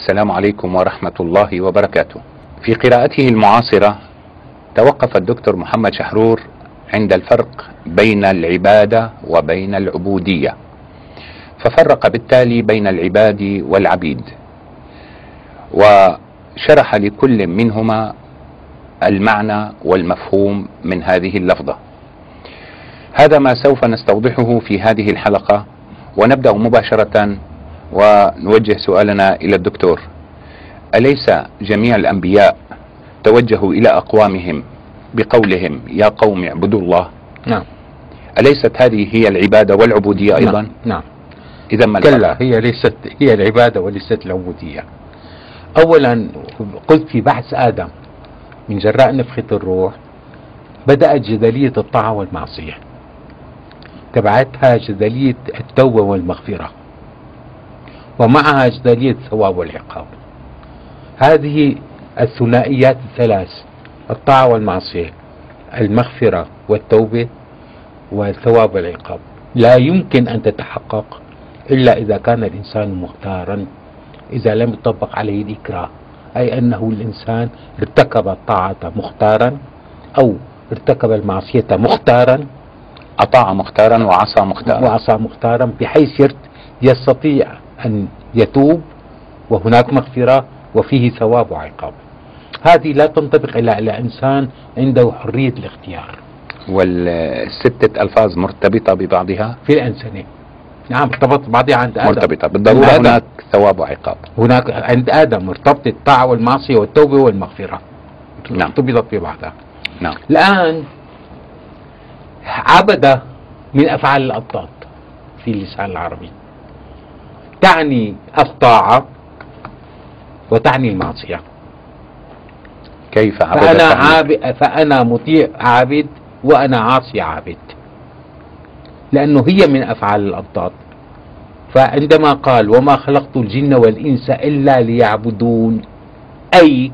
السلام عليكم ورحمة الله وبركاته. في قراءته المعاصرة توقف الدكتور محمد شحرور عند الفرق بين العبادة وبين العبودية. ففرق بالتالي بين العباد والعبيد. وشرح لكل منهما المعنى والمفهوم من هذه اللفظة. هذا ما سوف نستوضحه في هذه الحلقة ونبدأ مباشرة ونوجه سؤالنا إلى الدكتور. أليس جميع الأنبياء توجهوا إلى أقوامهم بقولهم يا قوم اعبدوا الله نعم. أليست هذه هي العبادة والعبودية أيضا؟ نعم, نعم. اذا ما كلا؟ هي ليست هي العبادة وليست العبودية. أولا قلت في بحث آدم من جراء نفخة الروح بدأت جدلية الطاعة والمعصية. تبعتها جدلية التوبة والمغفرة. ومعها جدلية الثواب والعقاب. هذه الثنائيات الثلاث الطاعة والمعصية المغفرة والتوبة والثواب والعقاب. لا يمكن أن تتحقق إلا إذا كان الإنسان مختارا إذا لم يطبق عليه الإكراه أي أنه الإنسان ارتكب الطاعة مختارا أو ارتكب المعصية مختارا أطاع مختارا وعصى مختارا. وعصى مختارا بحيث يستطيع أن يتوب وهناك مغفرة وفيه ثواب وعقاب. هذه لا تنطبق إلا على إنسان عنده حرية الاختيار. والستة ألفاظ مرتبطة ببعضها؟ في الإنسانية نعم ارتبط بعضها عند آدم. مرتبطة. بالضرورة آدم. هناك ثواب وعقاب. هناك عند آدم ارتبط الطاعة والمعصية والتوبة والمغفرة. نعم. ارتبطت ببعضها نعم. الآن عبد من أفعال الأضداد في اللسان العربي. تعني الطاعة وتعني المعصية. كيف عبد فأنا؟ عابد فأنا مطيع عابد وأنا عاصي عابد. لأنه هي من أفعال الأضداد فعندما قال وما خلقت الجن والإنس إلا ليعبدون أي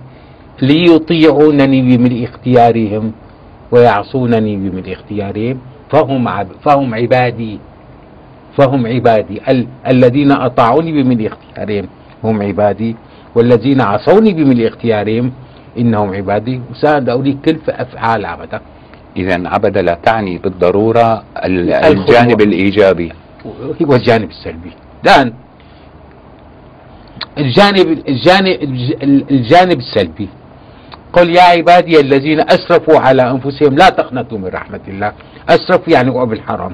ليطيعونني بملء اختيارهم ويعصونني بملء اختيارهم فهم عب فهم عبادي. فهم عبادي. ال الذين أطاعوني بملء اختيارهم. هم عبادي. والذين عصوني بملء اختيارهم. إنهم عبادي. وسأل أولي كل أفعال عبده اذا عبد لا تعني بالضرورة. الجانب الإيجابي. هو الجانب السلبي. الآن الجانب الجانب الجانب السلبي. قل يا عبادي الذين أسرفوا على أنفسهم لا تقنطوا من رحمة الله. أسرفوا يعني وقعوا بالحرام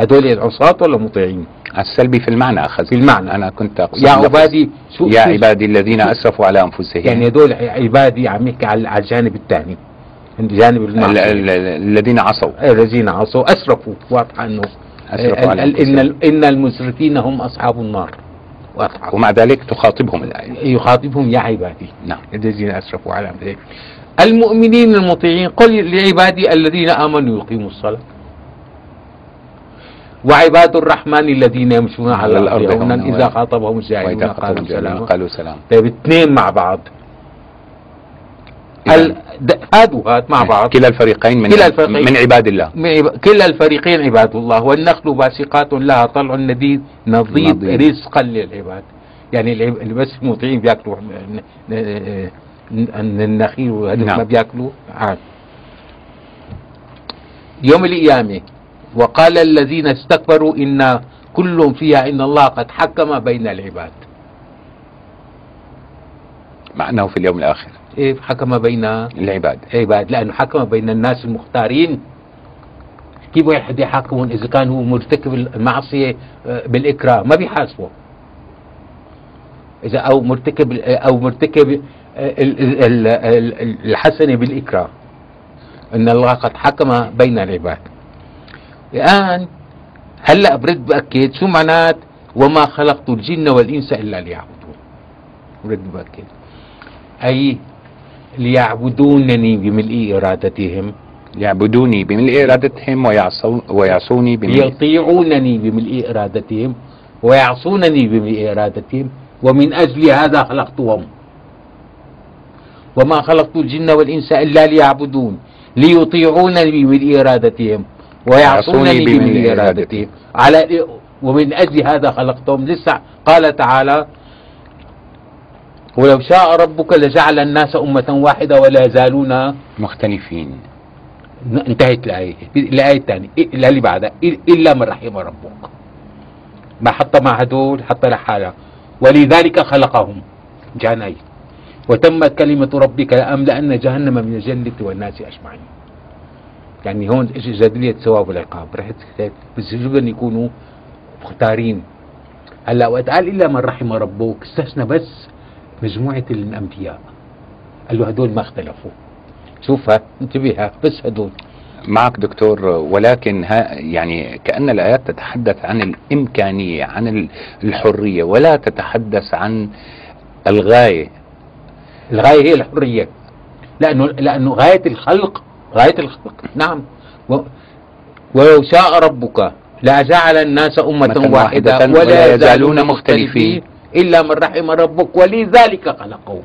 هذول العصاة ولا مطيعين؟ السلبي في المعنى اخذ في المعنى. أنا كنت أقصد يا. عبادي شو يا شو- عبادي الذين أسرفوا على أنفسهم. يعني هذول عبادي عم يحكي على الجانب الثاني. الجانب الذين عصوا. الذين عصوا. أسرفوا واضح انه أسرفوا على أنفسهم. ال- إن المسرفين هم أصحاب النار. واضحه ومع ذلك تخاطبهم. الآية يخاطبهم يا عبادي. نعم. الذين أسرفوا على أنفسهم. المؤمنين المطيعين قل لعبادي الذين آمنوا يقيموا الصلاة. وعباد الرحمن الذين يمشون على الأرض هونا إذا خاطبهم الجاهلون قالوا سلاما قالوا سلام. طيب اثنين مع بعض. هاد وهاد مع بعض. كلا الفريقين من كلا الفريقين. من عباد الله. من عب- كلا الفريقين عباد الله. والنخل باسقات لها طلع نديد نضيد. رزقا للعباد. يعني اللي بس المطيعين بياكلوا. النخيل وهذول نعم. ما بياكلوا. عاد. يوم القيامة وقال الذين استكبروا إن كل فيها إن الله قد حكم بين العباد. مع أنه في اليوم الآخر. إيه حكم بين العباد. عباد لأنه حكم بين الناس المختارين. كيف واحد يحاكمون إذا كان هو مرتكب المعصية آه، بالإكراه ما بيحاسبه. إذا أو مرتكب أو مرتكب آه، ال- ال- ال- ال- الحسنة بالإكراه. إن الله قد حكم بين العباد. الآن هلا برد بأكد شو معنات وما خلقت الجن والإنس إلا ليعبدون. برد بأكد. أي ليعبدونني بملء إرادتهم. يعبدوني بملء إرادتهم ويعصون ويعصوني بملء يطيعونني بملء إرادتهم. ويعصونني بملء إرادتهم. ومن أجل هذا خلقتهم. وما خلقت الجن والإنس إلا ليعبدون. ليطيعونني بملء إرادتهم. ويعصونني بملء إرادتهم على ومن أجل هذا خلقتهم. لسه قال تعالى ولو شاء ربك لجعل الناس أمة واحدة ولا يزالون مختلفين. انتهت الآية. الآية الثانية اللي بعدها إلا من رحم ربك. ما حط مع هدول حط لحالها ولذلك خلقهم. جاني وتمت كلمة ربك لأملأن جهنم من الجنة والناس أجمعين. يعني هون اجى جدلية ثواب والعقاب رحت بس أن يكونوا مختارين. هلأ وقت قال إلا من رحم ربك استثنى بس مجموعة الأنبياء. قال له هدول ما اختلفوا. شوفها انتبهها بس هدول. معك دكتور ولكن ها يعني كأن الآيات تتحدث عن الإمكانية عن الحرية ولا تتحدث عن الغاية. الغاية هي الحرية. لأنه لأنه غاية الخلق غاية الخلق. نعم. و ولو شاء ربك لجعل الناس أمة واحدة ولا يزالون مختلفين إلا من رحم ربك. ولذلك خلقهم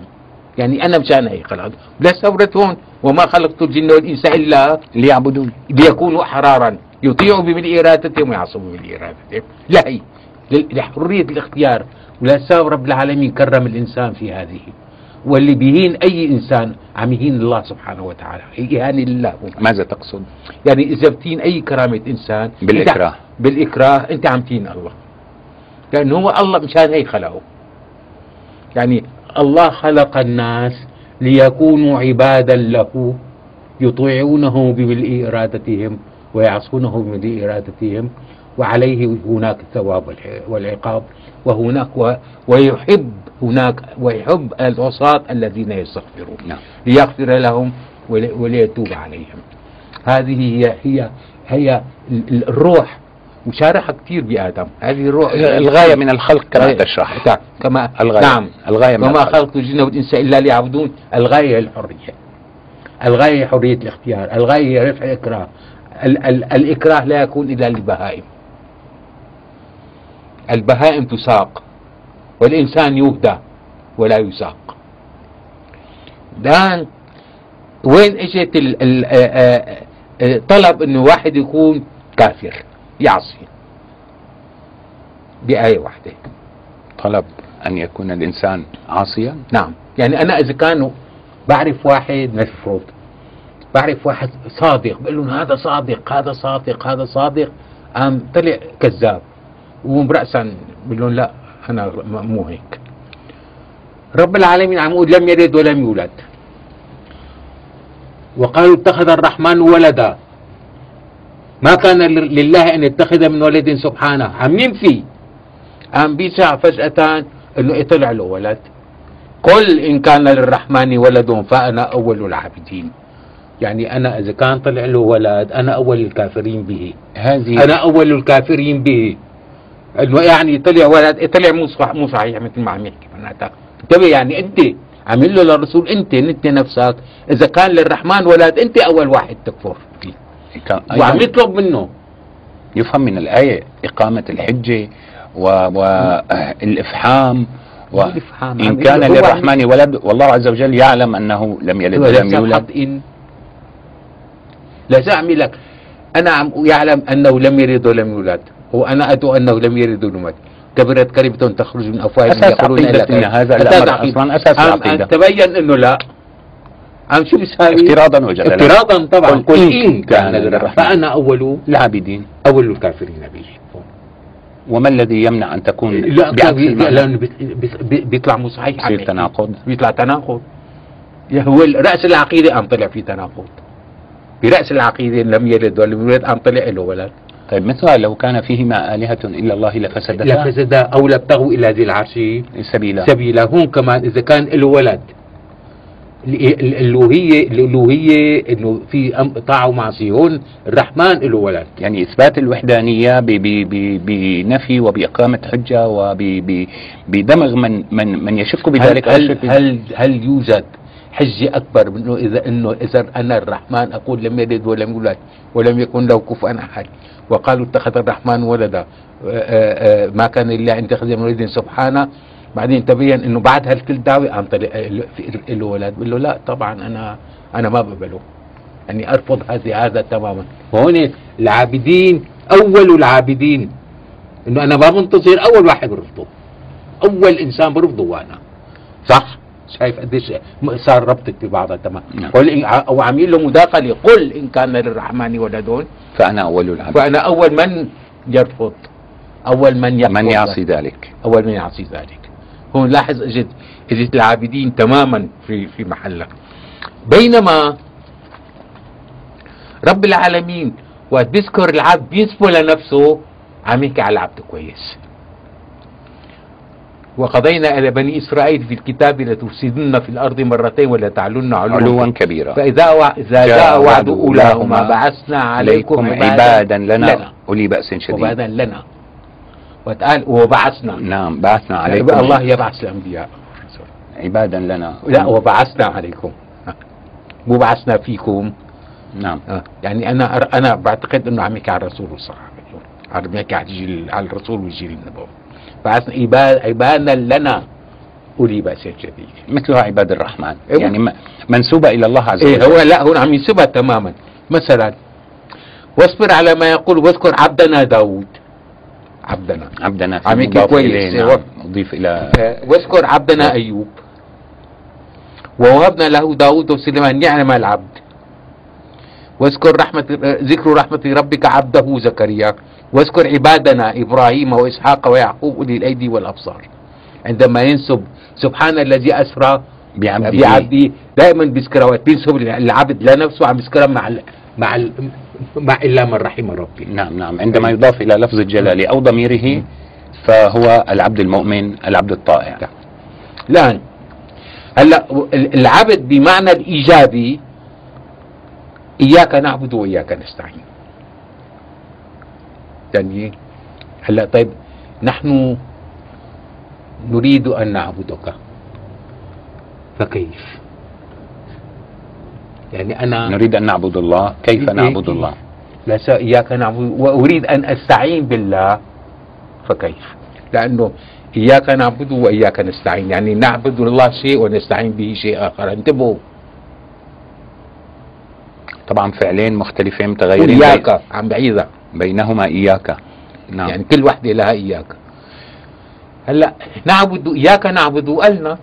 يعني أنا مشان هيك خلق لا ثورة هون. وما خلقت الجن والإنس إلا ليعبدون. ليكونوا أحرارا يطيعوا بملء إرادتهم ويعصوا بملء إرادتهم لا هي. لحرية الاختيار. ولا رب العالمين كرم الإنسان في هذه. واللي بيهين أي إنسان عم يهين الله سبحانه وتعالى. إهانة لله. ماذا تقصد؟ يعني إذا بتين أي كرامة إنسان بالإكراه. بالإكراه إنت عم تهين الله. لأنه هو الله مشان هيك خلقه. يعني الله خلق الناس ليكونوا عبادا له يطيعونه بملء ارادتهم ويعصونه بملء ارادتهم وعليه هناك الثواب والعقاب وهناك ويحب هناك ويحب العصاة الذين يستغفرون. نعم. ليغفر لهم وليتوب عليهم. هذه هي هي هي الروح. وشارحها كثير بآدم. هذه الروح. الغاية من الخلق كما تشرح. كما الغاية. نعم. الغاية من وما خلقت الجن والإنس إلا ليعبدون. الغاية هي الحرية. الغاية هي حرية الاختيار. الغاية هي رفع الإكراه. ال ال الإكراه لا يكون إلا للبهائم البهائم تساق والإنسان يهدى ولا يساق. الآن وين إجت طلب إنه واحد يكون كافر يعصي؟ بآية واحدة. طلب أن يكون الإنسان عاصيا؟ نعم. يعني أنا إذا كانوا بعرف واحد مفروض بعرف واحد صادق بقول لهم هذا صادق هذا صادق هذا صادق قام طلع كذاب. ومرأسا بقول لهم لا أنا مو هيك. رب العالمين عم يقول لم يلد ولم يولد. وقالوا اتخذ الرحمن ولدا. ما كان لله أن يتخذ من ولد سبحانه. عم ينفي. عم بيسع فجأة إنه طلع له ولد. قل إن كان للرحمن ولد فأنا أول العابدين. يعني أنا إذا كان طلع له ولد أنا أول الكافرين به. هذه أنا أول الكافرين به. إنه يعني طلع ولد طلع مو صح مو صحيح مثل ما عم يحكي معناتها. انتبه يعني أنت عامل له للرسول أنت انت نفسك. إذا كان للرحمن ولد أنت أول واحد تكفر فيه. وعم يطلب منه. يفهم من الآية إقامة الحجة والإفحام. و... إن كان للرحمن ولد والله عز وجل يعلم أنه لم يلد ولم يولد. إن. لا زعمي لك أنا عم يعلم أنه لم يلد ولم يولد. وأنا أدعو أنه لم يلد ولم يولد كبرت كلمة تخرج من أفواههم يقولون إن هذا الأمر أصلا أساس العقيدة تبين أنه لا. عم شو بيساوي افتراضا وجدلا افتراضا طبعا. قل إن كان للرحمن فأنا أول العابدين. أول الكافرين به. وما الذي يمنع أن تكون لا لأنه بيطلع مو صحيح يصير تناقض. بيطلع تناقض. هو رأس العقيدة قام طلع في تناقض. برأس العقيدة لم يلد ولم يولد قام طلع له ولد. طيب مثل لو كان فيهما آلهة إلا الله لفسدتا؟ لفسدا أو لابتغوا إلى ذي العرش. سبيلا. سبيلا. هون كمان إذا كان له ولد الالوهيه الألوهية إنه في طاعة ومعصيه هون الرحمن له ولد. يعني إثبات الوحدانية بنفي وبإقامة حجة وبدمغ من من من يشك بذلك هل هل, هل, هل يوجد حجة أكبر منه إذا إنه إذا أنا الرحمن أقول لم يلد ولم يولد ولم يكن له كفوا أحد. وقالوا اتخذ الرحمن ولدا. آه، آه، آه، ما كان لله أن يتخذ من سبحانه. بعدين تبين إنه بعد هالكل دعوه عم طلع له ولد بقول له لا طبعا أنا أنا ما بقبله يعني أرفض هذه هذا تماما. وهون العابدين أول العابدين. إنه أنا ما بنتظر أول واحد برفضه. أول إنسان برفضه وأنا صح؟ شايف قديش صار ربطك ببعضها تمام نعم. قل إن أو عامل له مداخلة قل إن كان للرحمن ولد. فأنا أول العبد فأنا أول من يرفض أول من يقبل من يعصي ذلك. أول من يعصي ذلك. هون لاحظ اجت إجت العابدين تماما في في محلها بينما رب العالمين وقت بيذكر العبد بينسبه لنفسه عم يحكي على العبد كويس. وقضينا إلى بني إسرائيل في الكتاب لتفسدن في الأرض مرتين ولا تعلن علوا علوا كبيرا. فإذا وع- إذا جاء وعد أولاهما بعثنا عليكم عبادا لنا. أولي بأس شديد. وبعدا لنا. وتقال وبعثنا. نعم بعثنا عليكم. يبقى الله يبعث الأنبياء. عبادا لنا. لا وبعثنا عليكم. مو بعثنا فيكم. نعم. آه. يعني أنا أر- أنا بعتقد أنه عم يحكي على الرسول وسلم. عم يحكي على الرسول والجيل النبوي. عباد عبادا لنا أولي بأس شديد مثلها عباد الرحمن إيه. يعني منسوبة إلى الله عز إيه وجل هو لا هون عم ينسبها تماما مثلا واصبر على ما يقول واذكر عبدنا داود عبدنا عبدنا عم يحكي كويس. إيه. نعم. نضيف إلى واذكر عبدنا أيوب ووهبنا له داود وسليمان نعم العبد واذكر رحمة ذكر رحمة ربك عبده زكريا واذكر عبادنا إبراهيم وإسحاق ويعقوب أولي الأيدي والأبصار. عندما ينسب سبحان الذي أسرى بعبده. بعبده دائما بيذكرها وقت بينسب العبد لنفسه عم يذكرها مع ال مع ال مع إلا من رحم ربي. نعم نعم. عندما يضاف إلى لفظ الجلال أو ضميره فهو العبد المؤمن العبد الطائع. الآن هلا ال- العبد بمعنى الإيجابي إياك نعبد وإياك نستعين. يعني هلا طيب نحن نريد أن نعبدك. فكيف؟ يعني أنا نريد أن نعبد الله. كيف إيه. نعبد الله؟ لا س- إياك نعبد. وأريد أن أستعين بالله. فكيف؟ لأنه إياك نعبد وإياك نستعين. يعني نعبد الله شيء ونستعين به شيء آخر. انتبهوا. طبعا فعلين مختلفين متغيرين. إياك. عم بعيدها بينهما إياك. نعم. يعني كل وحدة لها إياك. هلأ نعبد إياك نعبد قالنا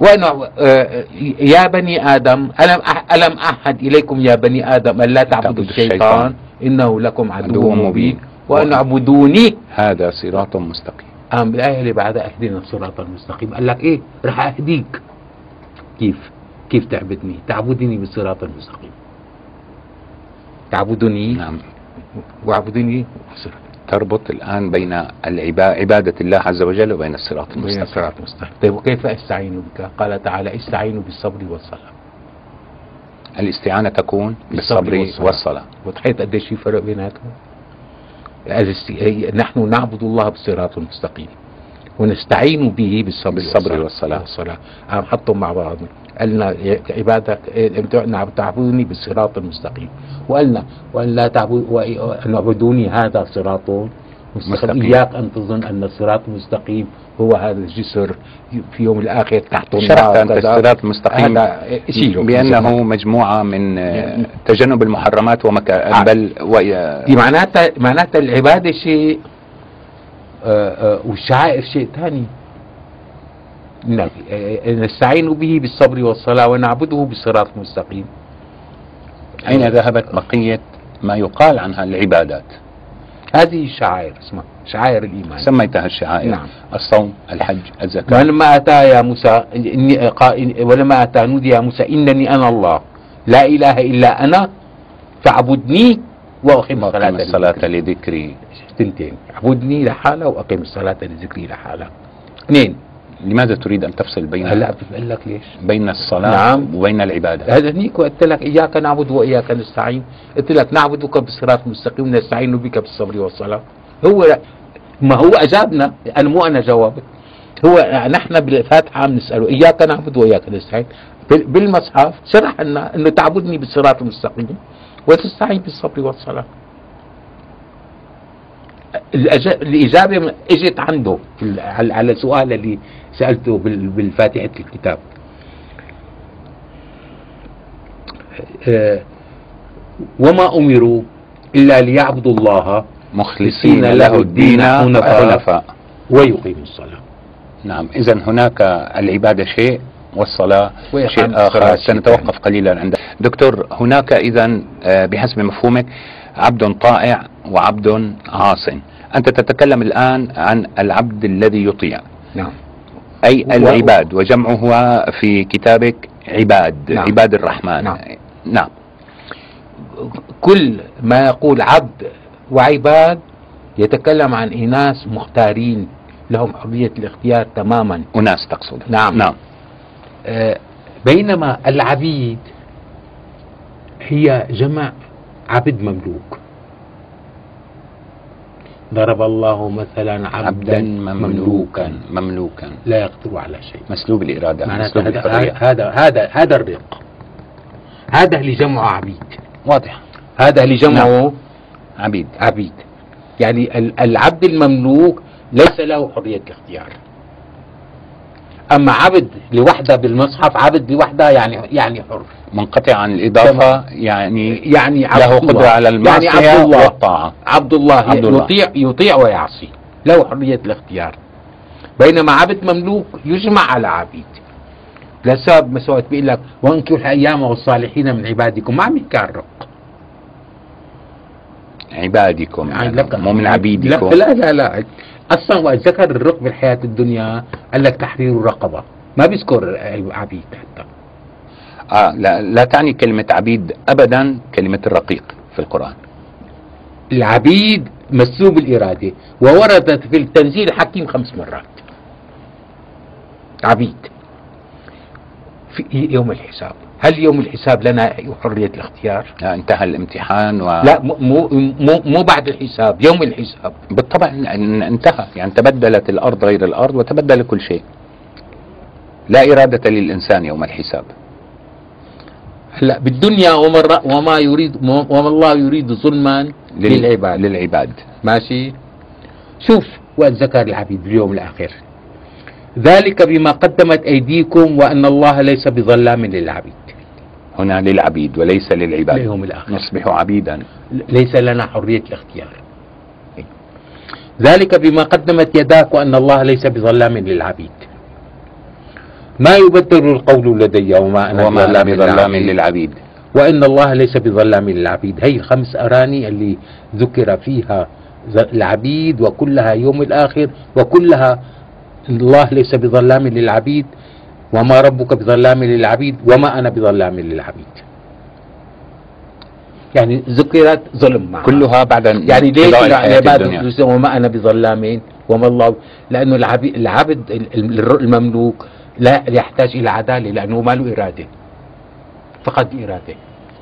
وأنا آه، يا بني آدم ألم ألم أحد إليكم يا بني آدم ألا تعبدوا الشيطان؟ الشيطان. إنه لكم عدو مبين. وأن اعبدوني هذا صراط مستقيم. قام بالآية اللي بعدها أهدنا الصراط المستقيم. قال لك إيه؟ رح أهديك. كيف؟ كيف تعبدني؟ تعبدني بالصراط المستقيم. تعبدني نعم. واعبدني تربط الآن بين عبادة الله عز وجل وبين الصراط بين المستقيم. الصراط المستقيم. طيب وكيف أستعين بك؟ قال تعالى استعينوا بالصبر والصلاة. الاستعانة تكون بالصبر والصلاة. والصلاة. وتحيط قديش في فرق بيناتهم نحن نعبد الله بالصراط المستقيم ونستعين به بالصبر, بالصبر والصلاة. والصلاة. عم حطهم مع بعض. قالنا يا عبادك تعبدوني بالصراط المستقيم وقالنا وأن لا تعبد وأن اعبدوني هذا صراط مستقيم. إياك أن تظن أن الصراط المستقيم هو هذا الجسر في يوم الآخر شرحت النار كذا. الصراط المستقيم بأنه مجموعة من تجنب المحرمات ومكا آه. بل وي- دي معناتها معناتها العبادة شيء آه، آه، والشعائر شيء ثاني نعم، نستعين به بالصبر والصلاة ونعبده بالصراط المستقيم أين ذهبت بقية ما يقال عنها العبادات؟ هذه الشعائر اسمها شعائر الإيمان. سميتها الشعائر. نعم. الصوم الحج الزكاة. ولما أتى يا موسى إني قا- ولما أتى نودي يا موسى إنني أنا الله. لا إله إلا أنا فاعبدني وأقم الصلاة الصلاة لذكري. تنتين اعبدني لحالها وأقم الصلاة لذكري لحالها اثنين. لماذا تريد أن تفصل بين هلا بقول لك ليش؟ بين الصلاة نعم. وبين العبادة؟ هذا هنيك قلت لك إياك نعبد وإياك نستعين. قلت لك نعبدك بالصراط المستقيم نستعين بك بالصبر والصلاة. هو ما هو أجابنا؟ أنا مو أنا جاوبت هو نحن بالفاتحة عم نسأله إياك نعبد وإياك نستعين. بال- بالمصحف شرح لنا إنه تعبدني بالصراط المستقيم وتستعين بالصبر والصلاة. الأج- الإجابة إجت عنده على السؤال اللي سألته بال- بالفاتحة الكتاب. آه، وما أمروا إلا ليعبدوا الله مخلصين له الدين حنفاء. ويقيموا الصلاة. نعم إذا هناك العبادة شيء والصلاة شيء آخر. سنتوقف قليلا عند دكتور هناك إذا آه، بحسب مفهومك عبد طائع وعبد عاص أنت تتكلم الآن عن العبد الذي يطيع. نعم. أي العباد وجمعه في كتابك عباد نعم. عباد الرحمن. نعم. نعم. كل ما يقول عبد وعباد يتكلم عن إناس مختارين. لهم حرية الاختيار تماما. أناس تقصد. نعم. نعم. آه، بينما العبيد هي جمع عبد مملوك. ضرب الله مثلا عبدا, عبدا مملوكا مملوكا. لا يقدر على شيء. مسلوب الإرادة مسلوب هذا الحرية هذا هذا هذا الرق هذا اللي جمعه عبيد. واضح. هذا اللي جمعه عبيد. عبيد. يعني ال- العبد المملوك ليس له حرية الاختيار أما عبد لوحده بالمصحف عبد لوحده يعني يعني حر. منقطع عن الإضافة يعني يعني عبد له الله. قدرة على المعصية يعني عبد الله. والطاعة. عبد الله, عبد الله. يطيع يطيع ويعصي. له حرية الاختيار. بينما عبد مملوك يجمع على عبيد. لسبب ما سويت بيقول لك وانكحوا الأيام والصالحين من عبادكم. ما عم الرق. عبادكم. يعني يعني مو من عبيدكم. لا لا لا, لا. أصلا وقت ذكر الرق بالحياة الدنيا قال لك تحرير الرقبة. ما بيذكر عبيد حتى. آه لا, لا تعني كلمة عبيد أبدا كلمة الرقيق في القرآن. العبيد مسلوب الاراده ووردت في التنزيل الحكيم خمس مرات. عبيد. في يوم الحساب. هل يوم الحساب لنا حرية الاختيار؟ آه انتهى الامتحان و... لا مو مو مو, بعد الحساب يوم الحساب. بالطبع ان- انتهى. يعني تبدلت الأرض غير الأرض وتبدل كل شيء. لا إرادة للإنسان يوم الحساب. هلأ بالدنيا وما وما يريد وما الله يريد ظلما لل- للعباد. للعباد ماشي؟ شوف وقت ذكر العبيد باليوم الآخر. ذلك بما قدمت أيديكم وأن الله ليس بظلام للعبيد. هنا للعبيد وليس للعباد. اليوم الآخر نصبح عبيدا. ليس لنا حرية الاختيار. ذلك بما قدمت يداك وأن الله ليس بظلام للعبيد. ما يبدل القول لدي وما أنا وما أنا بظلام للعبيد. للعبيد. وإن الله ليس بظلام للعبيد. هي الخمس أراني اللي ذكر فيها العبيد وكلها يوم الآخر وكلها الله ليس بظلام للعبيد. وما ربك بظلام للعبيد وما أنا بظلام للعبيد. يعني ذكرت ظلم معها كلها بعد يعني ليش الحياة العباد وما أنا بظلام وما الله. لأنه العبد العبد ال- ال- المملوك لا يحتاج إلى عدالة لأنه ما له إرادة. فقد إرادة.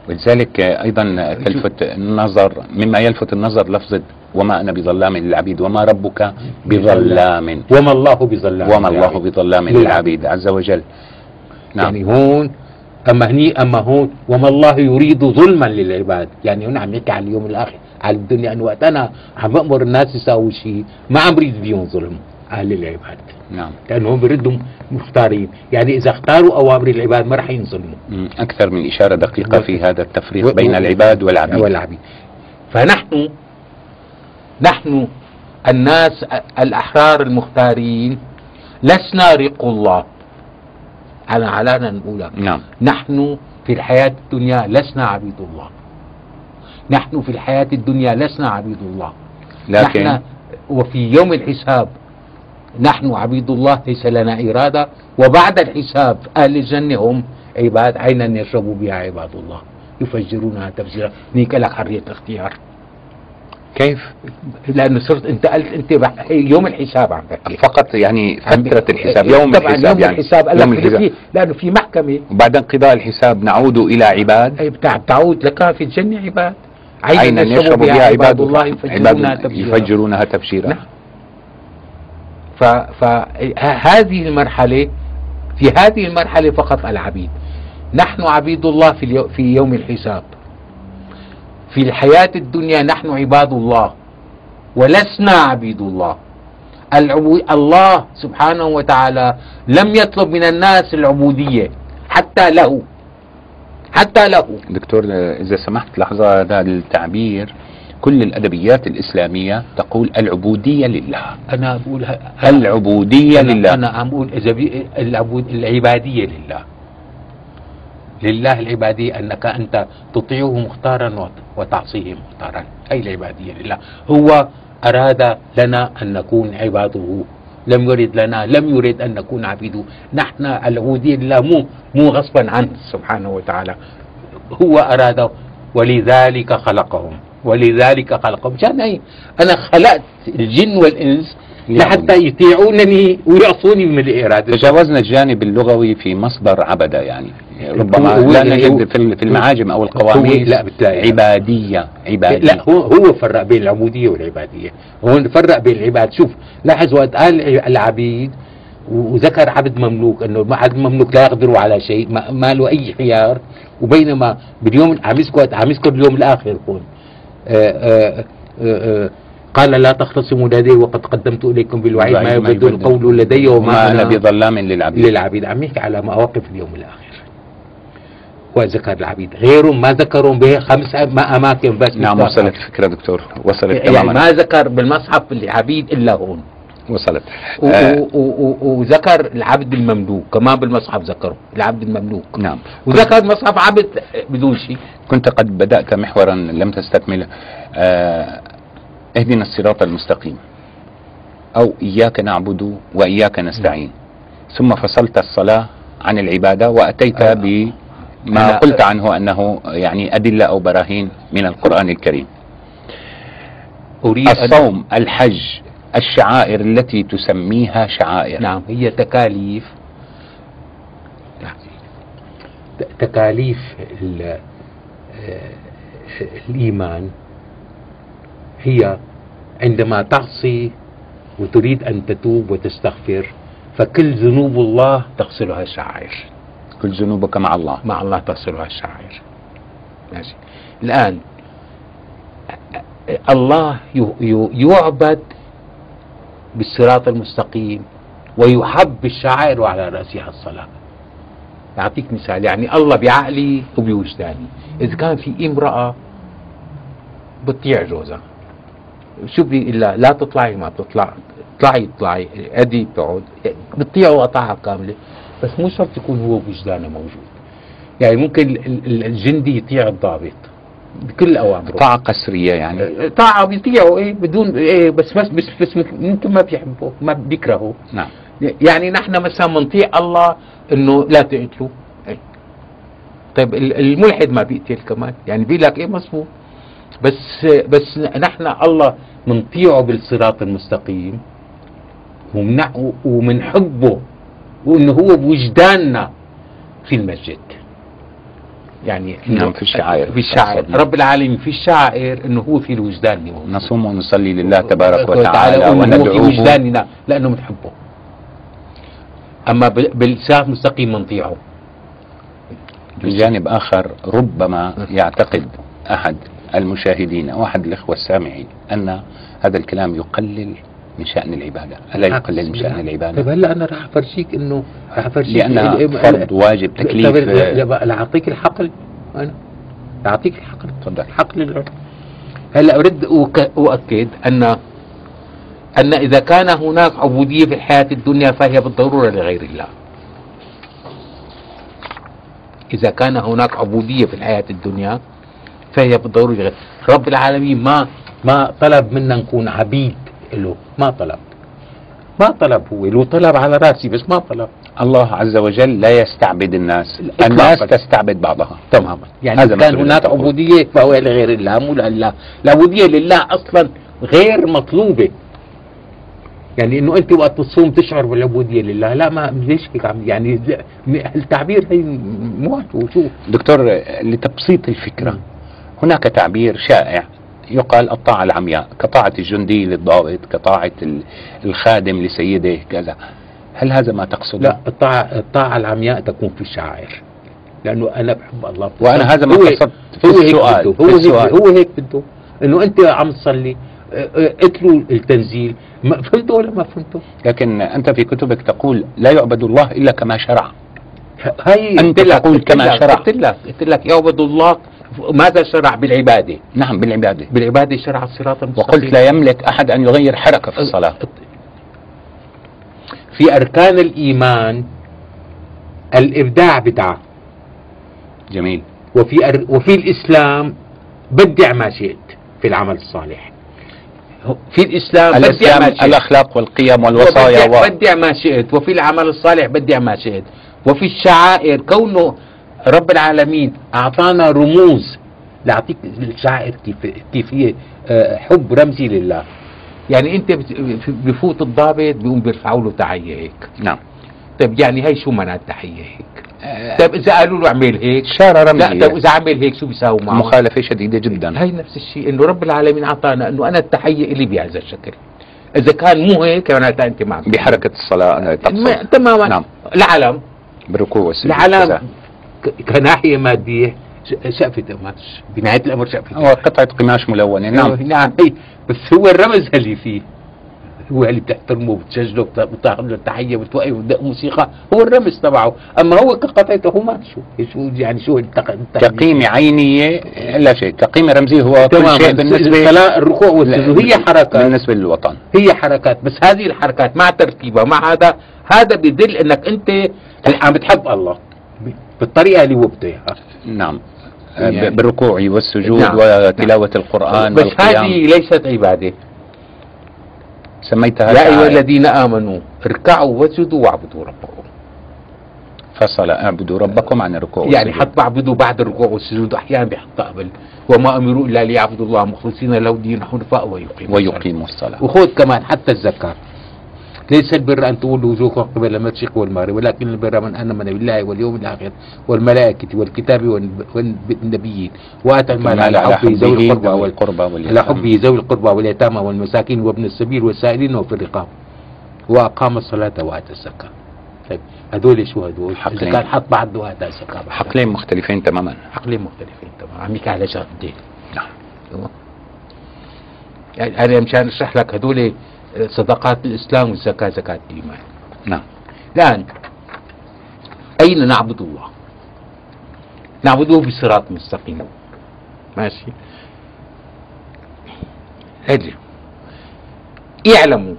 ولذلك أيضا تلفت النظر مما يلفت النظر لفظة وما أنا بظلام للعبيد وما ربك بظلام. وما الله بظلام وما الله. بظلام للعبيد. عز وجل. نعم. يعني هون أما هني أما هون وما الله يريد ظلما للعباد. يعني هنا عم يحكي على اليوم الآخر على الدنيا انه وقت أنا عم بأمر الناس يساووا شيء ما عم بريد فيهم ظلم أهل العباد نعم. لأنهم بردهم مختارين. يعني إذا اختاروا أوامر العباد ما رح ينظلموا. أكثر من إشارة دقيقة في هذا التفريق و- بين العباد والعبيد. والعبيد. فنحن نحن الناس الأحرار المختارين لسنا رق الله. على علانا نقولها نعم. نحن في الحياة الدنيا لسنا عبيد الله. نحن في الحياة الدنيا لسنا عبيد الله. لكن نحن وفي يوم الحساب نحن عبيد الله ليس لنا إرادة. وبعد الحساب أهل الجنة هم عباد عينا يشربوا بها عباد الله؟ يفجرونها تفجيرا. نيك لك حرية الاختيار. كيف؟ لأنه صرت أنت قلت أنت بح- يوم الحساب عم تحكي فقط يعني ب- الحساب يوم طبعا الحساب يوم يعني. الحساب قال يوم الحساب. في لأنه في محكمة. وبعد انقضاء الحساب نعود إلى عباد. بتاع تعود لك في الجنة عباد. عينا يشرب بها عباد الله يفجرونها تفجيرا. يفجرونها تفجيرا. نعم. فهذه المرحلة في هذه المرحلة فقط العبيد. نحن عبيد الله في, في يوم الحساب. في الحياة الدنيا نحن عباد الله ولسنا عبيد الله. الله سبحانه وتعالى لم يطلب من الناس العبودية حتى له. حتى له. دكتور إذا سمحت لحظة هذا التعبير كل الأدبيات الإسلامية تقول العبودية لله. أنا بقول ه- العبودية أنا لله. أنا عم بقول اذا العبادية لله. لله العبادية أنك أنت تطيعه مختارا وت- وتعصيه مختارا. هي العبادية لله. هو أراد لنا أن نكون عباده. لم يرد لنا لم يرد أن نكون عبيده. نحن العبودية لله مو مو غصبا عنه سبحانه وتعالى. هو أراد ولذلك خلقهم. ولذلك خلقهم مشان هي أنا خلقت الجن والإنس لحتى يطيعونني ويعصوني من الإرادة. تجاوزنا الجانب اللغوي في مصدر عبد يعني. ربما لا نجد في ال- في المعاجم أو القواميس لا بالتالي. عبادية عبادية. لا هو هو فرق بين العبودية والعبادية. هو فرق بين العباد. شوف لاحظ وقت قال العبيد وذكر عبد مملوك إنه عبد مملوك لا يقدر على شيء ما, ما له أي خيار. وبينما باليوم عم يذكر عم يذكر اليوم الآخر هون قال لا تختصموا لدي وقد قدمت إليكم بالوعيد ما يبدل القول لدي وما أنا بظلام للعبيد. للعبيد. عم يحكي على مواقف اليوم الآخر. وذكر العبيد. غيرهم ما ذكرهم به خمس ما أماكن بس. نعم وصلت الفكرة دكتور. وصلت يعني تماما. ما ذكر بالمصحف العبيد إلا هون. وصلت. آه، وذكر العبد المملوك كمان بالمصحف ذكره العبد المملوك. نعم. وذكر مصحف عبد بدون شيء. كنت قد بدأت محورا لم تستكمله. آه، اهدنا الصراط المستقيم. أو إياك نعبد وإياك نستعين. ثم فصلت الصلاة عن العبادة وأتيت آه. بما أنا- قلت عنه أنه يعني أدلة أو براهين من القرآن الكريم. أريد أن- الصوم الحج الشعائر التي تسميها شعائر. نعم هي تكاليف. ت- تكاليف ال- آه، الإيمان هي عندما تعصي وتريد أن تتوب وتستغفر فكل ذنوب الله تغسلها الشعائر كل ذنوبك مع الله. مع الله تغسلها الشعائر ماشي. الآن الله ي- ي- يعبد بالصراط المستقيم ويحب بالشعائر وعلى رأسها الصلاة. أعطيك مثال يعني الله بعقلي وبوجداني. إذا كان في امرأة بتطيع جوزها شو بدي إلا لا تطلعي ما بتطلع اطلعي اطلعي أدي بتقعد بتطيعه قطعها كامله بس مو شرط يكون هو بوجدانه موجود. يعني ممكن ال- ال- الجندي يطيع الضابط. بكل أوامره. طاعة قسرية يعني. طاعة بيطيعه إيه بدون إيه بس بس بس, بس ممكن ما بيحبه ما بيكرهه نعم. يعني نحن مثلا بنطيع الله إنه لا تقتلوا إيه. طيب ال- الملحد ما بيقتل كمان. يعني بيقول لك إيه مظبوط. بس بس نحن الله بنطيعه بالصراط المستقيم. ومنحبه وإنه هو بوجداننا في المسجد. يعني نعم، في الشعائر. في الشعائر. رب العالمين في الشعائر إنه هو في الوجدان. نصوم ونصلي لله تبارك وتعالى هو في وندعوه وجداننا لأنه بنحبه أما بال- بالصراط المستقيم بنطيعه من جانب آخر ربما يعتقد أحد المشاهدين أو أحد الإخوة السامعين أن هذا الكلام يقلل من شأن العبادة. ألا يقلل من شأن طيب العبادة هلا أنا راح افرجيك إنه راح افرجيك لأنها ال- فرض واجب تكليف طيب لا- لا آه، بقى، لا أعطيك الحقل. أنا أعطيك الحقل. تفضل. حقل العلم هلا أريد أك- أؤكد أن أن إذا كان هناك عبودية في الحياة الدنيا فهي بالضرورة لغير الله. إذا كان هناك عبودية في الحياة الدنيا فهي بالضرورة لغير رب العالمين ما ما طلب منا نكون عبيد. له ما طلب. ما طلب هو له طلب على رأسي بس ما طلب. الله عز وجل لا يستعبد الناس. الناس تستعبد بعضها. تماما. يعني هذا كان هناك. عبودية فهو لغير الله مو لله. العبودية لله أصلا غير مطلوبة. يعني إنه أنت وقت تصوم تشعر بالعبودية لله. لا ما ليش هيك عم يعني التعبير هي مو شو دكتور لتبسيط الفكرة هناك تعبير شائع. يقال الطاعة العمياء كطاعة الجندي للضابط كطاعة ال- الخادم لسيده كذا هل هذا ما تقصده؟ لا الطاعة الطاعة العمياء تكون في الشعائر لأنه أنا بحب الله وأنا هذا ما قصدت في السؤال في هو هيك السؤال هو هيك بده إنه أنت عم تصلي آه، آه، اتلوا التنزيل ما فهمتوا ولا ما فهمتوا؟ لكن أنت في كتبك تقول لا يعبد الله إلا كما شرع هاي لك- تقول كما شرع. قلت لك قلت لك يعبد الله ماذا شرع بالعبادة؟ نعم بالعبادة. بالعبادة شرع الصراط المستقيم وقلت لا يملك أحد أن يغير حركة في الصلاة. في أركان الإيمان الإبداع بدعة جميل. وفي أر... وفي الإسلام بدع ما شئت في العمل الصالح. في الإسلام بدع الإسلام ما شئت. الأخلاق والقيم والوصايا بدع, و... بدع ما شئت. وفي العمل الصالح بدع ما شئت. وفي الشعائر كونه رب العالمين أعطانا رموز. لأعطيك الشعائر كيف كيف هي آه، حب رمزي لله. يعني أنت بت- بفوت الضابط بيقوم بيرفعوا له تحية هيك. نعم. طيب يعني هي شو معنى التحيه هيك؟ طيب إذا قالوا له اعمل هيك. إشارة لا رمزية طيب إذا عمل هيك شو بيساوي معه؟ مخالفة شديدة جدا. هي نفس الشيء إنه رب العالمين أعطانا إنه أنا التحية إلي بهذا الشكل. إذا كان مو هيك معناتها أنت معك. بحركة الصلاة ما- تقصد تماما نعم. العلم. بالركوع والسجود العلم كناحية مادية. شقفة قماش بنهاية الأمر شقفة هو قطعة قماش ملونة. نعم. نعم. نعم بس هو الرمز اللي فيه. هو اللي بتحترمه وبتسجله وبت- بتاخذ له التحيه وبتوقف وبدق موسيقى هو الرمز تبعه. أما هو كقطعته هو ما شو. شو يعني شو كقيمة عينية لا شيء. كقيمة رمزية هو كل شيء بالنسبة الصلاة الركوع والسجود هي حركات. بالنسبة للوطن. هي حركات. بس هذه الحركات مع ترتيبها مع هذا هذا بيدل إنك أنت عم بتحب الله. بالطريقة اللي هو بده إياها نعم يعني- بالركوع والسجود نعم. وتلاوة القرآن بس والقيام هذه ليست عبادة سميتها يا أيها دعاية. الذين آمنوا اركعوا واسجدوا واعبدوا ربكم فصل اعبدوا ربكم عن الركوع يعني. حط بعبدوا بعد الركوع والسجود أحيانا بيحط قبل وما أمروا إلا ليعبدوا الله مخلصين له الدين حنفاء ويقيموا. ويقيموا الصلاة وخذ كمان حتى الزكاة ليس البر أن تولوا وجوهكم قبل المشرق والمغرب ولكن البر من آمن بالله واليوم الآخر والملائكة والكتاب والنب- والنبيين وآتى المال على حبه ذوي القربى على حبه ذوي القربى واليتامى والمساكين وابن السبيل والسائلين وفي الرقاب. وأقام الصلاة وآتى الزكاة. طيب هدول شو؟ إذا حقلين. كان حط بعد وآتى الزكاة. حقلين مختلفين تماما. عقلين مختلفين طبعا عم يحكي على شغلتين نعم. تمام يعني أنا مشان أشرح لك هدول صدقات الإسلام والزكاة زكاة الإيمان. نعم. الآن أين نعبد الله؟ نعبده بصراط مستقيم. ماشي؟ هدي اعلموا.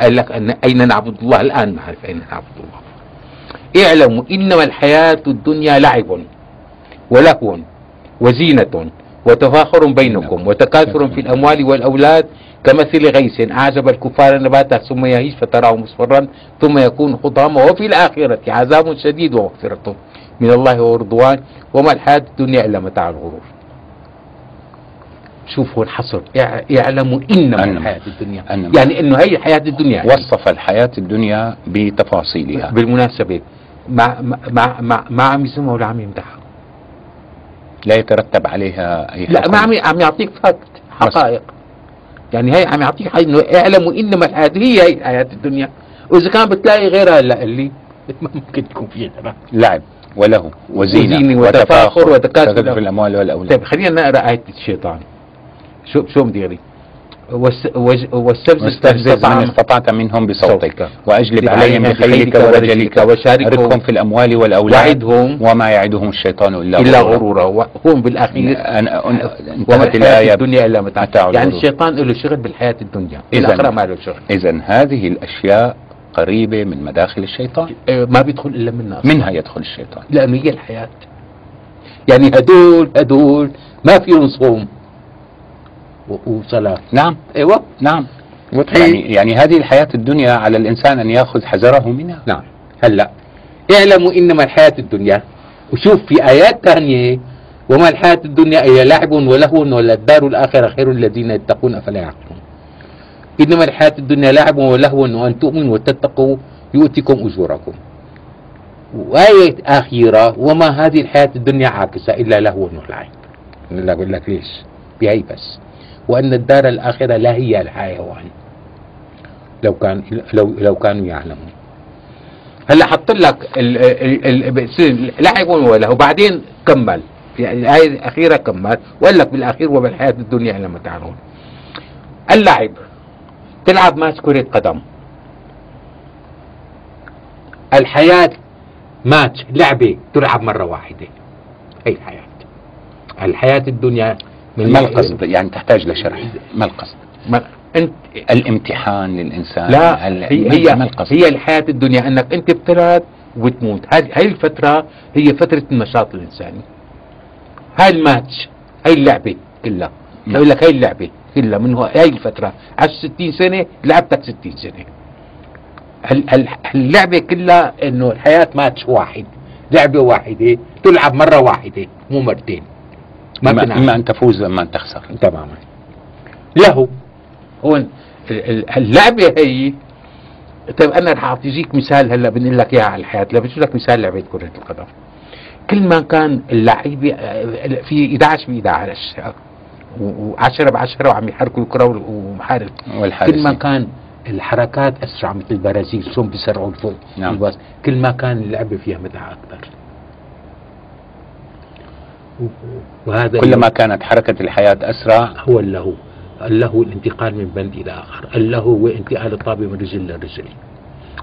قال لك أن أين نعبد الله الآن؟ نعرف أين نعبد الله. اعلموا إنما الحياة الدنيا لعب ولهو وزينة وتفاخر بينكم وتكاثر في الأموال والأولاد كمثل غيث أعجب الكفار نباته ثم يهيج فتراه مصفرا ثم يكون خضاما وفي الآخرة عذاب شديد ومغفرة من الله ورضوان وما الحياة الدنيا إلا متاع الغرور شوفوا الحصر اعلموا إنما أنما. الحياة الدنيا أنما. يعني إنه هي حياة الدنيا وصف الحياة الدنيا بتفاصيلها بالمناسبة ما ما ما ما, عم يسمعوا ولا عم يمدحها لا يترتب عليها لا حكم. ما عم عم يعطيك فاكت حقائق يعني هي عم يعطيك حي إنه اعلموا إنما الحياة هي هي الحياة الدنيا. وإذا كان بتلاقي غيرها لا اللي ما ممكن تكون فيها لعب وله وزينة, وزينة وتفاخر وتكاثر. تكاثر في الأموال والأولاد. طيب خلينا نقرأ آية الشيطان. شو شو مديري واستفزز من استطعت منهم بصوتك. صوتك. وأجلب عليهم بخيلك ورجلك وشاركهم في الأموال والأولاد وعدهم. وما يعدهم الشيطان إلا, إلا غرورا. غرورا. وهم بالاخير أن- أن- وما انتهت الآية. الدنيا إلا متاع. يعني. الشيطان له شغل بالحياة الدنيا. الآخرة ما له شغل. إذا هذه الأشياء قريبة من مداخل الشيطان. آه، ما بيدخل إلا منها أصلاً. منها يدخل الشيطان. لأنه هي الحياة. يعني هدول هدول ما فيهم صوم. و- وصلاة. نعم. إيوه. نعم. يعني, يعني هذه الحياة الدنيا على الإنسان أن يأخذ حذره منها. نعم. هلا اعلموا إنما الحياة الدنيا. وشوف في آيات ثانية وما الحياة الدنيا إلا لعب ولهو ولا الدار الآخرة خير الذين يتقون أفلا يعقلون. إنما الحياة الدنيا لعب ولهو وأن تؤمنوا وتتقوا يؤتكم أجوركم. وآية أخيرة. وما هذه الحياة الدنيا عاكسة إلا لهو ولعب لا أقول لك ليش؟ بهي بس. وأن الدار الآخرة لا هي الحيوان. لو كان لو لو كانوا يعلمون. هلا حط لك ال- ال- ال- بصير لعب وله وبعدين كمل. في الآية الأخيرة كمل وقال لك بالأخير وبالحياة الدنيا إلا متاع اللعب. تلعب ماتش كرة قدم. الحياة ماتش. لعبة تلعب مرة واحدة. هي الحياة. الحياة الدنيا ما القصد؟ يعني تحتاج لشرح ما القصد؟ ما أنت الامتحان للإنسان. لا هل- هي ما- هي, ما القصد؟ هي الحياة الدنيا إنك أنت بتلد وتموت. هاي هاي الفترة هي فترة النشاط الإنساني. هاي الماتش هاي اللعبة كلها. بقول لك هاي اللعبة كلها من هاي الفترة عشت 60 سنة لعبتك 60 سنة. هال- هال- اللعبة كلها إنه الحياة ماتش واحد. لعبة واحدة تلعب مرة واحدة مو مرتين. ما إما, بتنعم. إما أن تفوز وإما أن تخسر. تماما. له. هون ال- ال- اللعبه هي طيب أنا رح أعطيك مثال هلا بنقول لك اياها على الحياة. بجيب لك مثال لعبة كرة القدم. كل ما كان اللعيبه في 11 ب 11 و10 ب 10 وعم يحركوا الكرة ومحارب. والحارس. كل ما كان الحركات أسرع مثل البرازيل شلون بيسرعوا الفوق نعم. الباص. كل ما كان اللعبه فيها متعة أكثر. وهذا كلما كانت حركة الحياة أسرع. هو اللهو اللهو الانتقال من بند إلى آخر. اللهو هو انتقال الطابه من رجل لرجل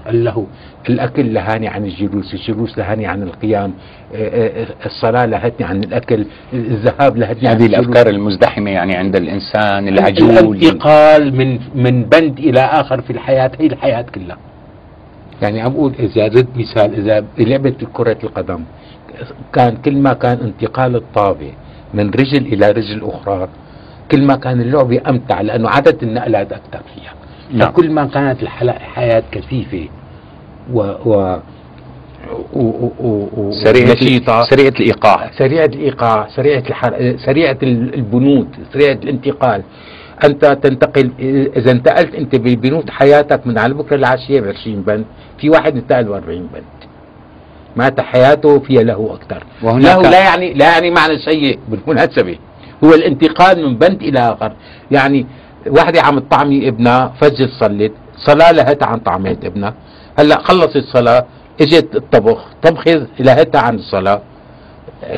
اللهو الأكل لهاني عن الجلوس الجلوس لهاني عن القيام آه، آه، الصلاة لهتني عن الأكل الذهاب لهتني عن هذه. الأفكار المزدحمة يعني عند الإنسان العجول. الانتقال من من بند إلى آخر في الحياة هي الحياة كلها. يعني عم أقول إذا ردت مثال إذا لعبه كرة القدم كان كل ما كان انتقال الطابة من رجل إلى رجل أخرى كل ما كان اللعبه أمتع لأنه عدد النقلات أكثر فيها. نعم. فكل ما كانت الحياة كثيفة و و و و و سريعة نشيطة سريعة الإيقاع. سريعة الإيقاع سريعة الحر... سريعة ال- البنود سريعة الانتقال. أنت تنتقل إذا انتقلت أنت ببنود حياتك من على بكرة العشية ب 20 بند في واحد انتقل ب 40 بند. معناتها حياته فيها له أكثر. وهناك- له لا يعني لا يعني معنى سيء بالمناسبة. هو الانتقال من بند إلى آخر. يعني واحدة عم تطعمي ابنها فجر صلت. صلاة لهتها عن طعمية ابنها. هلأ خلصت الصلاة إجت الطبخ. طبخت لهتها عن الصلاة.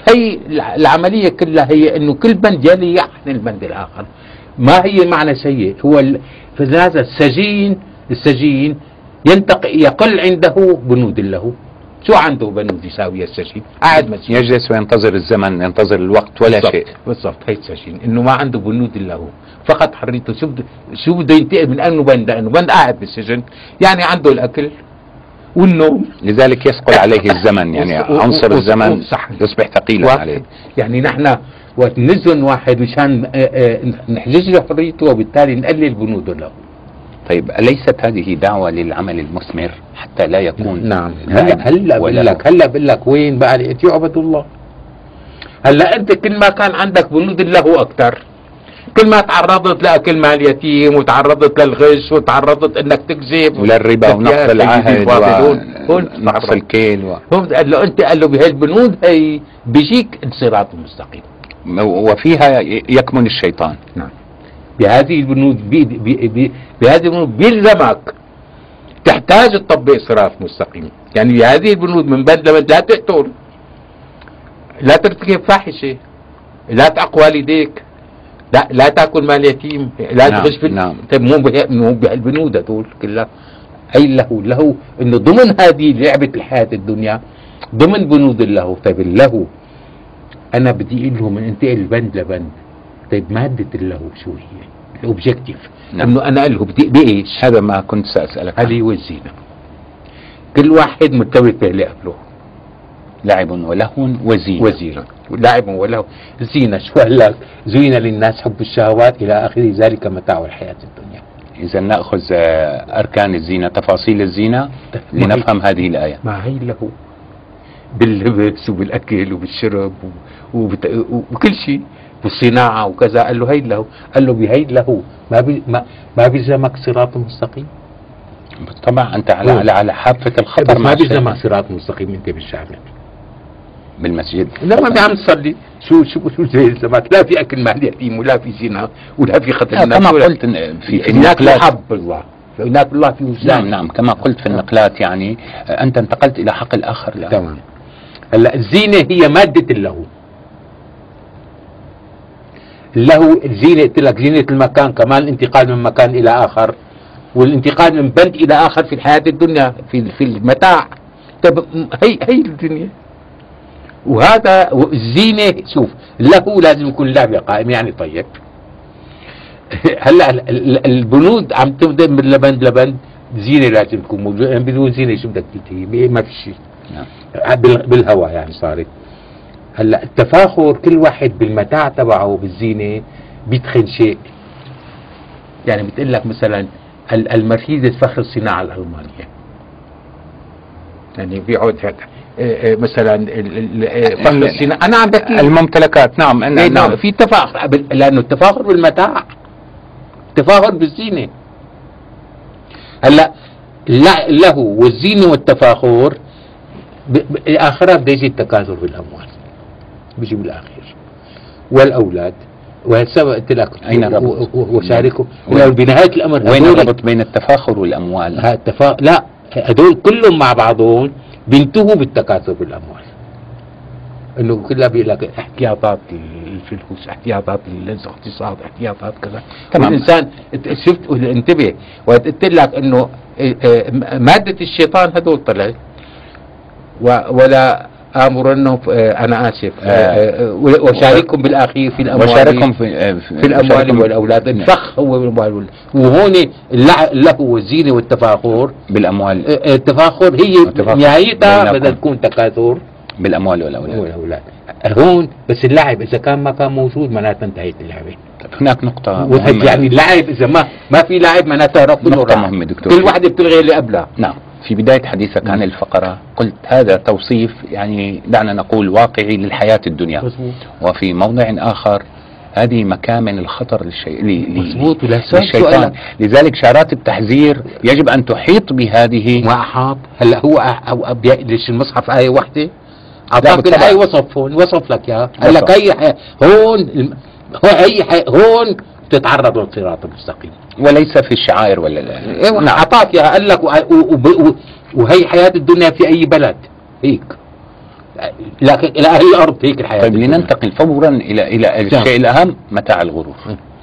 هي العملية كلها هي إنه كل بند يلي عن البند الآخر. ما هي معنى سيء؟ هو فلهذا السجين السجين ينتقي يقل عنده بنود له. عنده بنود يساوي السجين قاعد مسجين يجلس وينتظر الزمن ينتظر الوقت ولا بالضبط، شيء. بالضبط هي السجين إنه ما عنده بنود له فقط حريته شو بده شو بده ينتقل من أنه بند لأنه بند قاعد بالسجن؟ يعني عنده الأكل والنوم. لذلك يثقل عليه الزمن يعني عنصر الزمن صح. يصبح ثقيلا عليه. يعني نحن وقت نزن واحد مشان آه، آه، نحجز له حريته وبالتالي نقلل بنوده له. طيب أليست هذه دعوة للعمل المثمر حتى لا يكون نعم. هلا هلا بقول لك هلا بقول لك وين بقى؟ لقيت يعبد الله. هلا أنت كل ما كان عندك بنود له أكثر كل ما تعرضت لاكل مال يتيم وتعرضت للغش وتعرضت إنك تكذب وللربا سيدي العهد ونقص. الكيل و... هم قال له أنت قال له بهالبنود هي بيجيك الصراط المستقيم وفيها يكمن الشيطان. نعم. بهذه البنود بهذه البنود بيلزمك تحتاج تطبق صراط مستقيم. يعني بهذه البنود من بند لبند لا تقتل لا ترتكب فاحشة. لا تعق والديك. لا لا تأكل مال يتيم. لا نعم، تغش في نعم. طيب مو مو بهالبنود هدول كلها. أي له له إنه ضمن هذه لعبة الحياة الدنيا ضمن بنود اللهو طيب اللهو أنا بدي أقول لهم انتقل بند لبند. طيب ماده اللهو شو هي؟ الاوبجيكتيف نعم. أنه أنا له بدي بايش؟ هذا ما كنت سأسألك. هذه هو الزينة. كل واحد مرتبط باللي قبله. لعب ولهو وزينة. وزينة. لاعب وله زينة شو قال لك؟ زين للناس حب الشهوات إلى آخر ذلك متاع الحياة الدنيا. إذا نأخذ آه، أركان الزينة تفاصيل الزينة لنفهم هذه الآية. ما هي له باللبس وبالأكل وبالشرب وبت- وكل شيء. والصناعة وكذا. قال له هي له. قال له بهي له. ما بي ما, ما بيلزمك صراط مستقيم. طبعا أنت على. على, على حافة بس الخطر ما بيلزمك صراط مستقيم أنت بالشارع بالمسجد. لما عم تصلي. شو شو شو زي الزمات لا في أكل مال يتيم ولا في زنا ولا في قتل كما قلت في هناك محب الله. هناك الله في وجدان. نعم نعم. كما قلت في النقلات يعني أنت انتقلت إلى حق الآخر. لا. تمام. هلا الزينة هي مادة اللهو الزينة قلت لك زينة المكان كمان الانتقال من مكان إلى آخر والانتقال من بند إلى آخر في الحياة الدنيا في في المتاع. طب هي هي الدنيا. وهذا الزينه شوف له لازم يكون لعبة قائم يعني طيب. هلا ال- ال- البنود عم تبدا من لبند لبند زينة لازم تكون موجودة. يعني بدون زينة شو بدك تنتهي؟ ما في شيء. نعم. بال- بالهواء يعني صارت. هلا التفاخر كل واحد بالمتاع تبعه بالزينة بيدخل شيء. يعني بتقول لك مثلا ال- المرسيدس فخر الصناعه الالمانيه يعني بيقعد هذا إيه إيه مثلا ال- ال- إيه فخر ال- الصناعه أنا عم بحكي الممتلكات. نعم إيه نعم. نعم. في تفاخر لأنه التفاخر بالمتاع. تفاخر بالزينة. هلا لا- له والزينة والتفاخر آخرها بده يجي التكاثر بالأموال. بيجي بالاخير والأولاد وهالسبب قلت لك؟ و- و- وشاركوا. بنهاية الأمر وين الربط بين التفاخر والأموال؟ التفا... لا هدول كلهم مع بعضهم بينتهوا بالتكاثر بالأموال. إنه كلها بيقول لك احتياطات الفلوس احتياطات الاقتصاد احتياطات كذا. تمام. الانسان شفت؟ انتبه. وقت قلت لك إنه إيه، إيه، مادة الشيطان هدول طلعت. و- ولا امرنهم ف- آه، أنا آسف آه، آه، وشاركهم بالأخير في الأموال. وشاركهم في في الأموال وشاركهم والأولاد. الفخ هو الأموال. وال- وهون اللهو والزينه والتفاخر. بالأموال. آه، التفاخر هي نهايتها. بدها تكون تكاثر بالأموال والأولاد. والأولاد. هون بس اللعب إذا كان ما كان موجود معناتها انتهت اللعبة. هناك نقطة مهمة. يعني اللعب إذا ما ما في لعب معناتها كله نقطة. مهمة دكتور. كل وحده بتلغي اللي قبلها نعم. في بداية حديثك عن الفقرة قلت هذا توصيف يعني دعنا نقول واقعي للحياة الدنيا. وفي موضع آخر هذه مكامن الخطر للشيء ل- ل- مظبوط. ولا سؤال- للشيطان. لذلك شعارات التحذير يجب أن تحيط بهذه ما احاط هلا هو أو أبي- ليش المصحف آية لا، أعطاك بالطبع. الآية وصف هون وصف لك اياها قال لك. هي هون هي هون. بتتعرض للصراط المستقيم. وليس في الشعائر ولا لا. إيوه. أعطاك اياها قال لك وهي حياة الدنيا في أي بلد؟ هيك. لكن إلى أهل الأرض هيك الحياة طيب. لننتقل فورا إلى إلى الشيء الأهم متاع الغرور.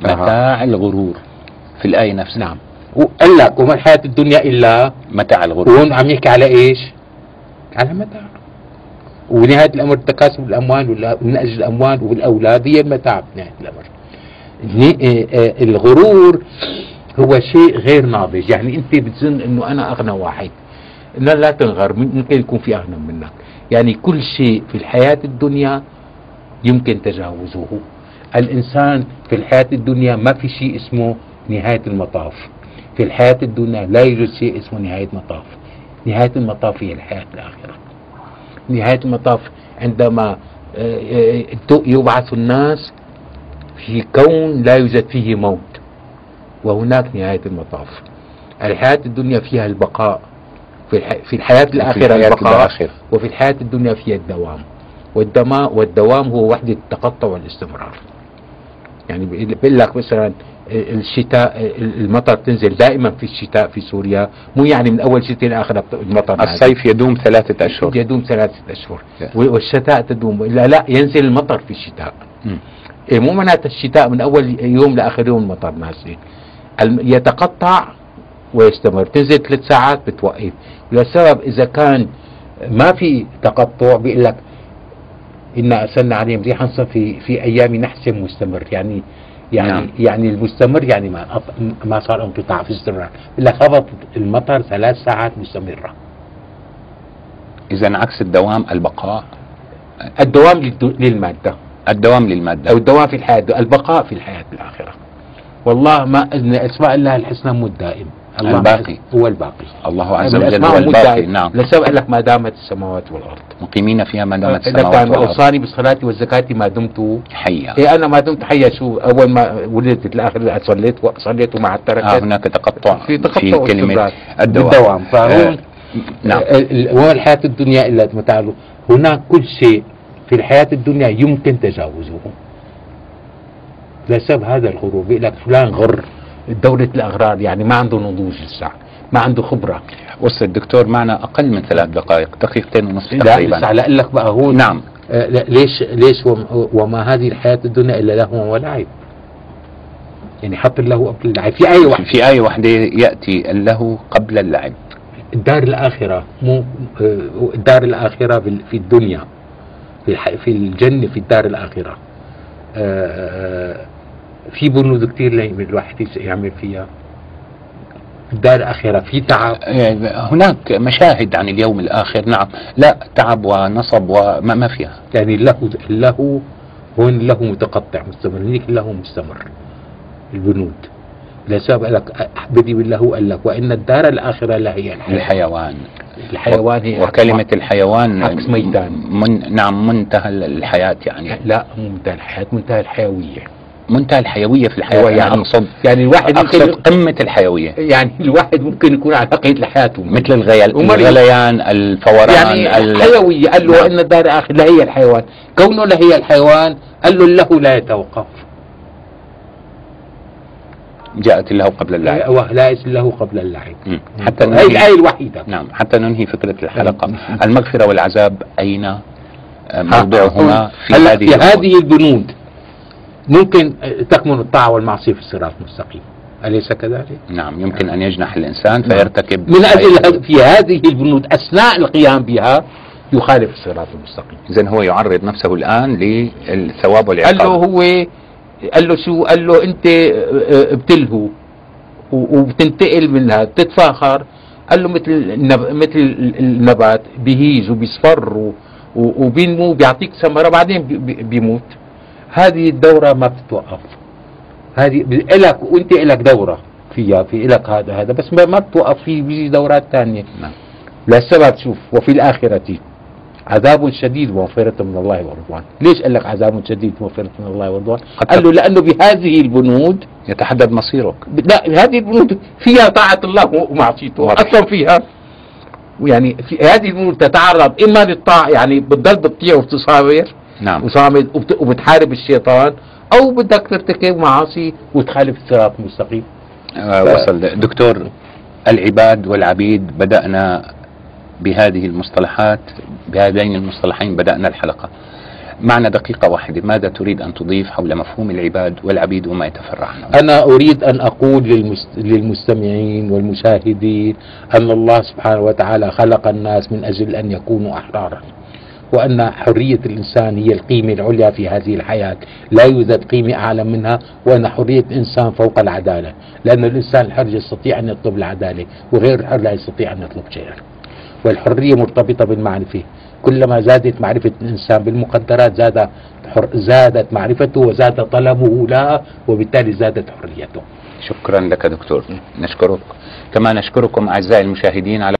متاع الغرور. في الآية نفسها. نعم. وقال لك وما الحياة الدنيا إلا متاع الغرور. وهون عم يحكي على إيش؟ على متاع. ونهاية الأمر التكاثر بالاموال ولا- من أجل الأموال والأولاد هي المتاع بنهاية الأمر. آه، آه، الغرور هو شيء غير ناضج، يعني أنت بتظن إنه أنا أغنى واحد. لا لا تنغر ممكن يكون في أغنى منك، يعني كل شيء في الحياة الدنيا يمكن تجاوزه. الإنسان في الحياة الدنيا ما في شيء اسمه نهاية المطاف. في الحياة الدنيا لا يوجد شيء اسمه نهاية مطاف. نهاية المطاف هي الحياة الآخرة. نهاية المطاف عندما آه، يبعث الناس في كون لا يوجد فيه موت وهناك نهاية المطاف. الحياة الدنيا فيها البقاء في الح... في الحياة الآخرة الحياة البقاء الآخرة. وفي الحياة الدنيا فيها الدوام. والدما والدوام هو وحده التقطع والاستمرار. يعني بيقول لك مثلا الشتاء المطر تنزل دائما في الشتاء في سوريا مو يعني من أول شتاء لاخر المطر. الصيف يدوم ثلاثة أشهر يدوم ثلاثة Yeah. والشتاء تدوم لا لا ينزل المطر في الشتاء مم. إيه مو معناتها الشتاء من أول يوم لآخر يوم المطر الم- يتقطع ويستمر. تنزل ثلاث ساعات بتوقف. لسبب إذا كان ما في تقطع بيقول لك إنا أرسلنا عليهم ريحا في في أيام نحس مستمر. يعني يعني نعم. يعني المستمر يعني ما ما صار انقطاع في استمرار إلا خبط المطر ثلاث ساعات مستمرة. إذا عكس الدوام البقاء. الدوام للمادة. الدوام للمادة. أو الدوام في الحياة البقاء في الحياة الآخرة والله ما أسماء الله الحسنى مو الدائم. الله الباقي. هو الباقي. الله عز وجل هو الباقي. نعم. لسبب لك ما دامت السماوات والأرض. مقيمين فيها ما دامت السماوات والأرض. أوصاني بالصلاة والزكاة ما دمت. حيا. إيه أنا ما دمت حيا. شو أول ما ولدت الآخر صليت صليت ومع التركت آه هناك تقطع في تقطع في واستمرار. الدوام. بالدوام. فهون آه، نعم. وما الحياة الدنيا إلا متاع. هناك كل شيء في الحياة الدنيا يمكن تجاوزه لسبب هذا الغرور بيقول لك فلان غر. دولة الأغرار يعني ما عنده نضوج لسه ما عنده خبرة. وصل الدكتور معنا أقل من ثلاث دقائق. دقيقتين ونصف لا تقريبا. على أقول لك بقى هون. نعم. آه لا ليش ليش وم- وما هذه الحياة الدنيا إلا لهو ولعب يعني حط له قبل اللعب في أي واحد في آية واحدة يأتي اللهو قبل اللعب؟ الدار الآخرة مو آه، الدار الآخرة في الدنيا. في. في الجنة في الدار الآخرة. آه، في بنود كتير لازم الواحد يعمل فيها. في الدار الآخرة في تعب. هناك مشاهد عن اليوم الآخر نعم. لا تعب ونصب وما ما فيها. يعني له له هون له متقطع مستمر هنيك له مستمر. البنود. لسبب قال لك بدي بالله قال لك وإن الدار الآخرة لهي الحياة. الحيوان الحيوان هي وكلمة الحيوان عكس ميدان. من نعم منتهى الحياة يعني. لا منتهى الحياة منتهى الحيوية. منتهى الحيوية في الحياة يعني أقصد يعني الواحد أقصد ممكن قمة الحيوية. يعني الواحد ممكن يكون على قيد لحياته مثل الغيل ومريض. الغليان الفوران يعني ال- حيوية قال له نعم. إن الدار الآخرة لهي الحيوان. كونه لهي الحيوان قال له له لا يتوقف. جاءت الله قبل اللعب. لا له قبل اللعب. حتى هي الآية الوحيدة. نعم حتى ننهي فكرة الحلقة. المغفرة والعذاب أين موضعهما في هذه في؟ هذه البنود ممكن تكمن الطاعة والمعصية في الصراط المستقيم؟ أليس كذلك؟ نعم يمكن أن يجنح الإنسان فيرتكب من أجل في هذه البنود أثناء القيام بها يخالف الصراط المستقيم. إذن هو يعرض نفسه الآن للثواب قال له والعقاب هو قال له شو؟ قال له أنت آه، آه، بتلهو. و- وبتنتقل منها. بتتفاخر. قال له مثل. مثل ال- النبات بيهيج وبيصفر وبينمو بيعطيك ثمرة بعدين بي... بي- بيموت. هذه الدورة ما بتتوقف. هذه إلك وانت إلك دورة فيها في إلك هذا هذا بس ما بتوقف. في بيجي دورات ثانية نعم. للسبب شوف وفي الآخرة عذاب شديد ومغفرة من الله ورضوان. ليش قال لك عذاب شديد ومغفرة من الله ورضوان؟ قال له لأنه بهذه البنود يتحدد مصيرك. لا هذه البنود فيها طاعة الله ومعصيته. أصلا فيها. يعني في هذه البنود تتعرض إما للطاعة يعني بتضل بتطيع وبتصابر نعم. وصامد وبت- وبتحارب الشيطان أو بدك ترتكب معاصي وتخالف الصراط المستقيم. آه، وصل. دكتور العباد والعبيد بدأنا بهذه المصطلحات بهذين المصطلحين بدأنا الحلقة. معنا دقيقة واحدة. ماذا تريد أن تضيف حول مفهوم العباد والعبيد وما يتفرع عنه أنا أريد أن أقول للمست... للمستمعين والمشاهدين أن الله سبحانه وتعالى خلق الناس من أجل أن يكونوا أحرارا وأن حرية الإنسان هي القيمة العليا في هذه الحياة. لا يوجد قيمة أعلى منها وأن حرية الإنسان فوق العدالة لأن الإنسان الحر يستطيع أن يطلب العدالة وغير الحر لا يستطيع أن يطلب شيئا. والحرية مرتبطة بالمعرفة. كلما زادت معرفة الإنسان بالمقدرات زاد حر... زادت معرفته وزاد طلبه لها وبالتالي زادت حريته. شكرا لك دكتور. نشكرك. كما نشكركم أعزائي المشاهدين على